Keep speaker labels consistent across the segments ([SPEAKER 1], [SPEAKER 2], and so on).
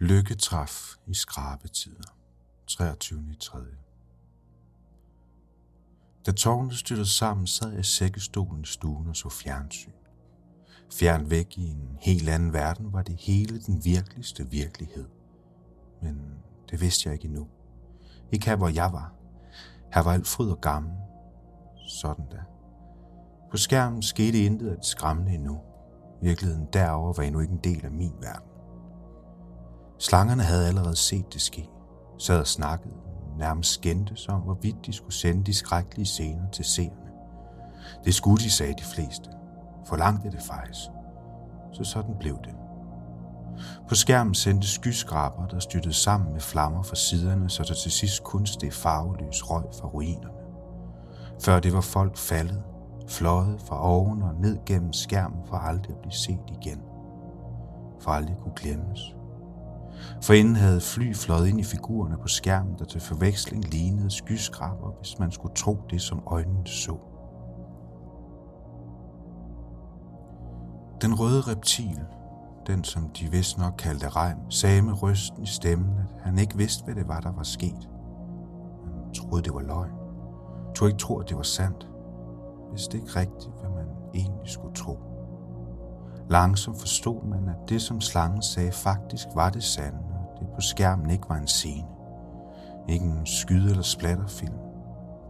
[SPEAKER 1] Lykketræf i skrabetider. 23. 3. Da tårnet styrtede sammen, sad jeg i sækkestolen i stuen og så fjernsyn. Fjern væk i en helt anden verden var det hele den virkeligste virkelighed. Men det vidste jeg ikke endnu. Ikke her, hvor jeg var. Her var alt fryd og gammel. Sådan da. På skærmen skete intet af det skræmmende endnu. Virkeligheden derover var endnu ikke en del af min verden. Slangerne havde allerede set det ske, sad og snakkede, nærmest skændtes om, hvorvidt de skulle sende de skrækkelige scener til seerne. Det skulle de, sagde de fleste. Forlangte det faktisk. Så sådan blev det. På skærmen sendte skyskraber, der styrtede sammen med flammer fra siderne, så der til sidst kun steg farveløs røg fra ruinerne. Før det var folk faldet, fløjet fra oven og ned gennem skærmen for aldrig at blive set igen. For aldrig kunne glemmes. For inden havde fly fløjet ind i figurerne på skærmen, der til forveksling lignede skyskraber, hvis man skulle tro det, som øjnene så. Den røde reptil, den som de vist nok kaldte regn, sagde med rysten i stemmen, at han ikke vidste, hvad det var, der var sket. Han troede, det var løgn. Tog ikke tro, at det var sandt. Vidste ikke rigtigt, hvad man egentlig skulle tro. Langsomt forstod man, at det, som slangen sagde, faktisk var det sande, og det på skærmen ikke var en scene. Ikke en skyde- eller splatterfilm.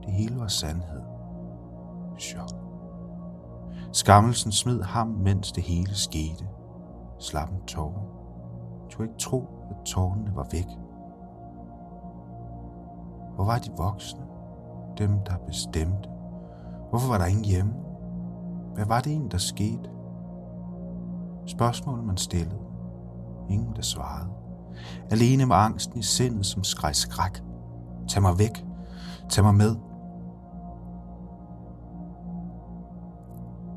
[SPEAKER 1] Det hele var sandhed. Chok. Skammelsen smed ham, mens det hele skete. Slap en tårer. Du ikke tro, at tårnene var væk. Hvor var de voksne? Dem, der bestemte. Hvorfor var der ingen hjemme? Hvad var det egentlig, der skete? Spørgsmål, man stillede. Ingen, der svarede. Alene med angsten i sindet, som skreg skræk. Tag mig væk. Tag mig med.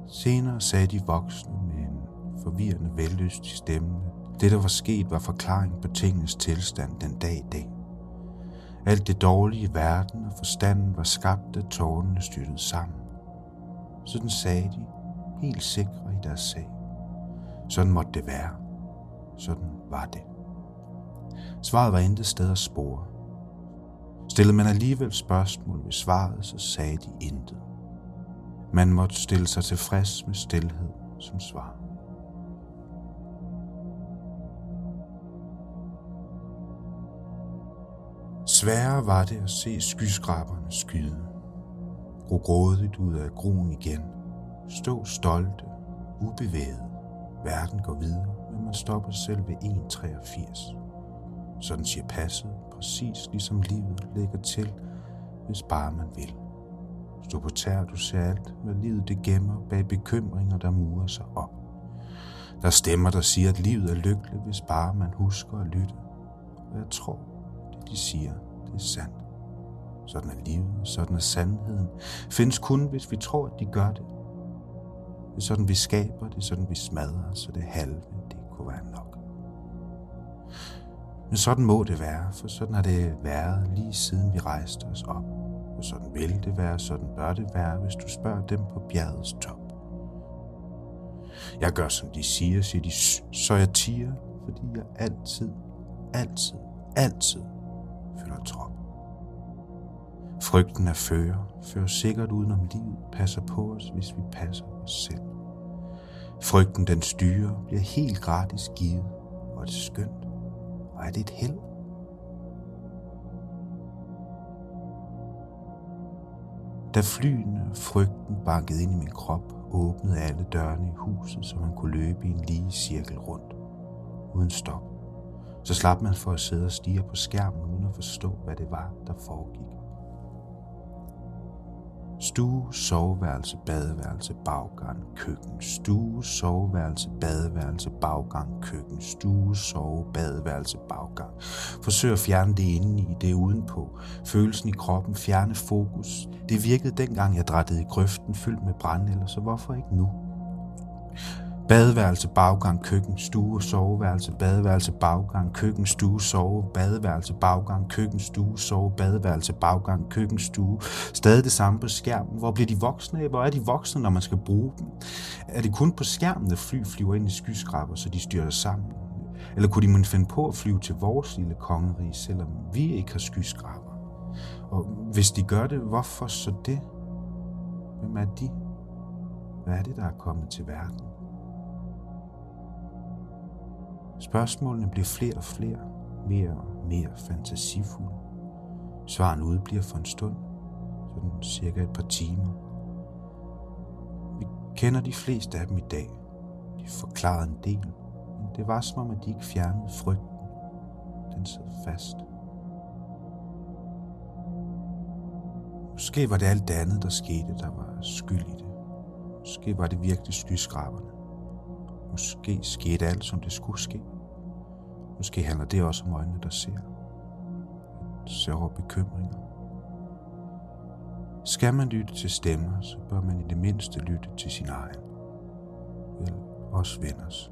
[SPEAKER 1] Senere sagde de voksne med en forvirrende vellyst i stemmen, det, der var sket, var forklaring på tingens tilstand den dag i dag. Alt det dårlige i verden og forstanden var skabt, da tårnene styrtede sammen. Sådan sagde de, helt sikre i deres sag. Sådan måtte det være. Sådan var det. Svaret var intet sted at spore. Stillede man alligevel spørgsmål ved svaret, så sagde de intet. Man måtte stille sig tilfreds med stillhed som svar. Sværere var det at se skyskraberne skyde. Gro grådigt ud af gruen igen. Stå stolte, ubevæget. Verden går videre, men man stopper selv ved 1,83. Sådan siger passet, præcis ligesom livet lægger til, hvis bare man vil. Stå på tær, du ser alt, hvad livet det gemmer bag bekymringer, der murer sig op. Der stemmer, der siger, at livet er lykkeligt, hvis bare man husker at lytte. Og jeg tror, det de siger, det er sandt. Sådan er livet, sådan er sandheden. Findes kun, hvis vi tror, at de gør det. Det er sådan, vi skaber, det er sådan, vi smadrer, så det halve, det kunne være nok. Men sådan må det være, for sådan har det været lige siden vi rejste os op. Og sådan vil det være, sådan bør det være, hvis du spørger dem på bjergets top. Jeg gør, som de siger, siger de, så jeg tiger, fordi jeg altid, altid, altid føler trop. Frygten af fører, fører sikkert udenom livet, passer på os, hvis vi passer os selv. Frygten den styrer, bliver helt gratis givet, og det er skønt. Og er det et held? Da flyene og frygten bankede ind i min krop, åbnede alle dørene i huset, så man kunne løbe i en lige cirkel rundt, uden stop. Så slap man for at sidde og stige på skærmen, uden at forstå, hvad det var, der foregik. Stue, soveværelse, badeværelse, baggang, køkken. Stue, soveværelse, badeværelse, baggang, køkken. Stue, sove, badeværelse, baggang. Forsøg at fjerne det inde i, det udenpå. Følelsen i kroppen, fjerne fokus. Det virkede dengang, jeg drættede i grøften fyldt med brændenælder, så hvorfor ikke nu? Badeværelse, baggang, køkken, stue, soveværelse, badeværelse, baggang, køkken, stue, sove, badeværelse, baggang, køkken, stue, sove, badeværelse, baggang, køkken, stue. Stadig det samme på skærmen. Hvor bliver de voksne af? Hvor er de voksne, når man skal bruge dem? Er det kun på skærmen, at fly flyver ind i skyskraber, så de styrer sammen? Eller kunne de måske finde på at flyve til vores lille kongerige, selvom vi ikke har skyskraber? Og hvis de gør det, hvorfor så det? Hvem er de? Hvad er det, der er kommet til verden? Spørgsmålene bliver flere og flere, mere og mere fantasifulde. Svaren udbliver for en stund, sådan cirka et par timer. Vi kender de fleste af dem i dag. De forklarede en del, men det var som om, at de ikke fjernede frygten. Den sad fast. Måske var det alt det andet, der skete, der var skyld i det. Måske var det virkelig skyskraberne. Måske skete alt, som det skulle ske. Måske handler det også om øjnene, der ser. Ser over bekymringer. Skal man lytte til stemmer, så bør man i det mindste lytte til sin egen. Vel, også venners.